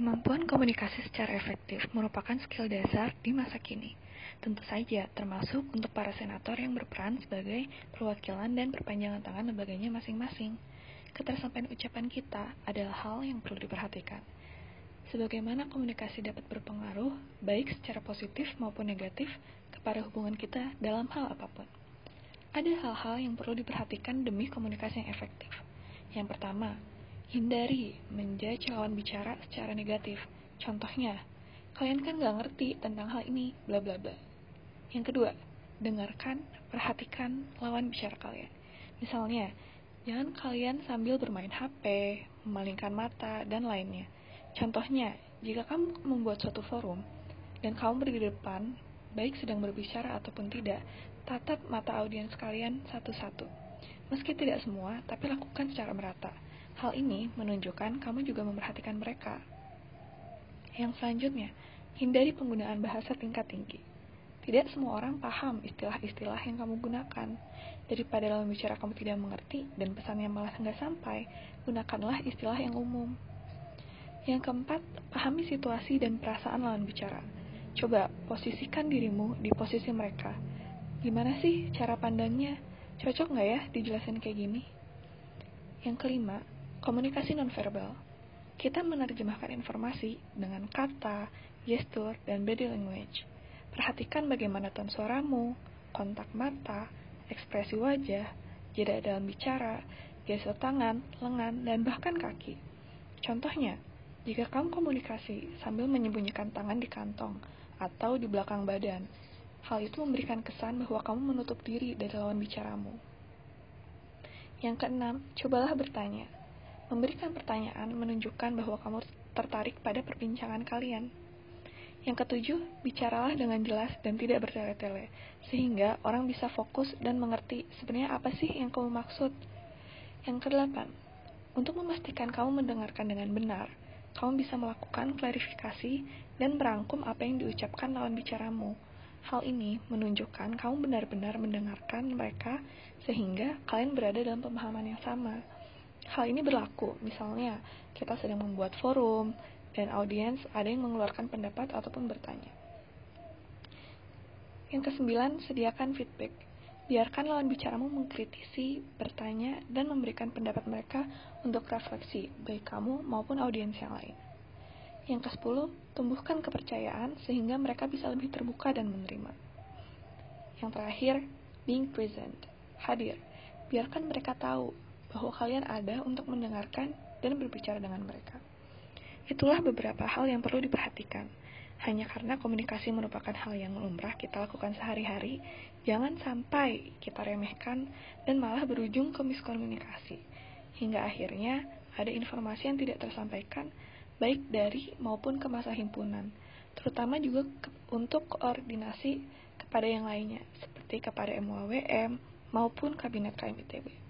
Kemampuan komunikasi secara efektif merupakan skill dasar di masa kini. Tentu saja, termasuk untuk para senator yang berperan sebagai perwakilan dan perpanjangan tangan lembaganya masing-masing. Ketersampaian ucapan kita adalah hal yang perlu diperhatikan. Sebagaimana komunikasi dapat berpengaruh, baik secara positif maupun negatif, kepada hubungan kita dalam hal apa pun. Ada hal-hal yang perlu diperhatikan demi komunikasi yang efektif. Yang pertama, Hindari menjudge lawan bicara secara negatif. Contohnya, kalian kan gak ngerti tentang hal ini, bla bla bla. Yang kedua, dengarkan, perhatikan lawan bicara kalian. Misalnya, jangan kalian sambil bermain HP, memalingkan mata, dan lainnya. Contohnya, jika kamu membuat suatu forum, dan kamu berdiri di depan, baik sedang berbicara ataupun tidak, tatap mata audiens kalian satu-satu. Meski tidak semua, tapi lakukan secara merata Hal ini menunjukkan kamu juga memperhatikan mereka. Yang selanjutnya, hindari penggunaan bahasa tingkat tinggi. Tidak semua orang paham istilah-istilah yang kamu gunakan. Daripada dalam bicara kamu tidak mengerti dan pesannya malah nggak sampai, gunakanlah istilah yang umum. Yang keempat, pahami situasi dan perasaan lawan bicara. Coba posisikan dirimu di posisi mereka. Gimana sih cara pandangnya? Cocok nggak ya dijelasin kayak gini? Yang kelima, Komunikasi nonverbal. Kita menerjemahkan informasi dengan kata, gestur, dan body language. Perhatikan bagaimana ton suaramu, kontak mata, ekspresi wajah, jeda dalam bicara, gestur tangan, lengan, dan bahkan kaki. Contohnya, jika kamu komunikasi sambil menyembunyikan tangan di kantong atau di belakang badan, hal itu memberikan kesan bahwa kamu menutup diri dari lawan bicaramu. Yang keenam, cobalah bertanya Memberikan pertanyaan menunjukkan bahwa kamu tertarik pada perbincangan kalian. Yang ketujuh, bicaralah dengan jelas dan tidak bertele-tele, sehingga orang bisa fokus dan mengerti sebenarnya apa sih yang kamu maksud. Yang kedelapan, untuk memastikan kamu mendengarkan dengan benar, kamu bisa melakukan klarifikasi dan merangkum apa yang diucapkan lawan bicaramu. Hal ini menunjukkan kamu benar-benar mendengarkan mereka sehingga kalian berada dalam pemahaman yang sama. Hal ini berlaku, misalnya kita sedang membuat forum dan audiens ada yang mengeluarkan pendapat ataupun bertanya. Yang kesembilan, sediakan feedback. Biarkan lawan bicaramu mengkritisi, bertanya, dan memberikan pendapat mereka untuk refleksi, baik kamu maupun audiens yang lain. Yang ke-10, tumbuhkan kepercayaan sehingga mereka bisa lebih terbuka dan menerima. Yang terakhir, being present, hadir. Biarkan mereka tahu bahwa kalian ada untuk mendengarkan dan berbicara dengan mereka. Itulah beberapa hal yang perlu diperhatikan. Hanya karena komunikasi merupakan hal yang lumrah kita lakukan sehari-hari, jangan sampai kita remehkan dan malah berujung ke miskomunikasi. Hingga akhirnya ada informasi yang tidak tersampaikan baik dari maupun ke masa himpunan, terutama juga untuk koordinasi kepada yang lainnya, seperti kepada MUAWM maupun Kabinet KMITB.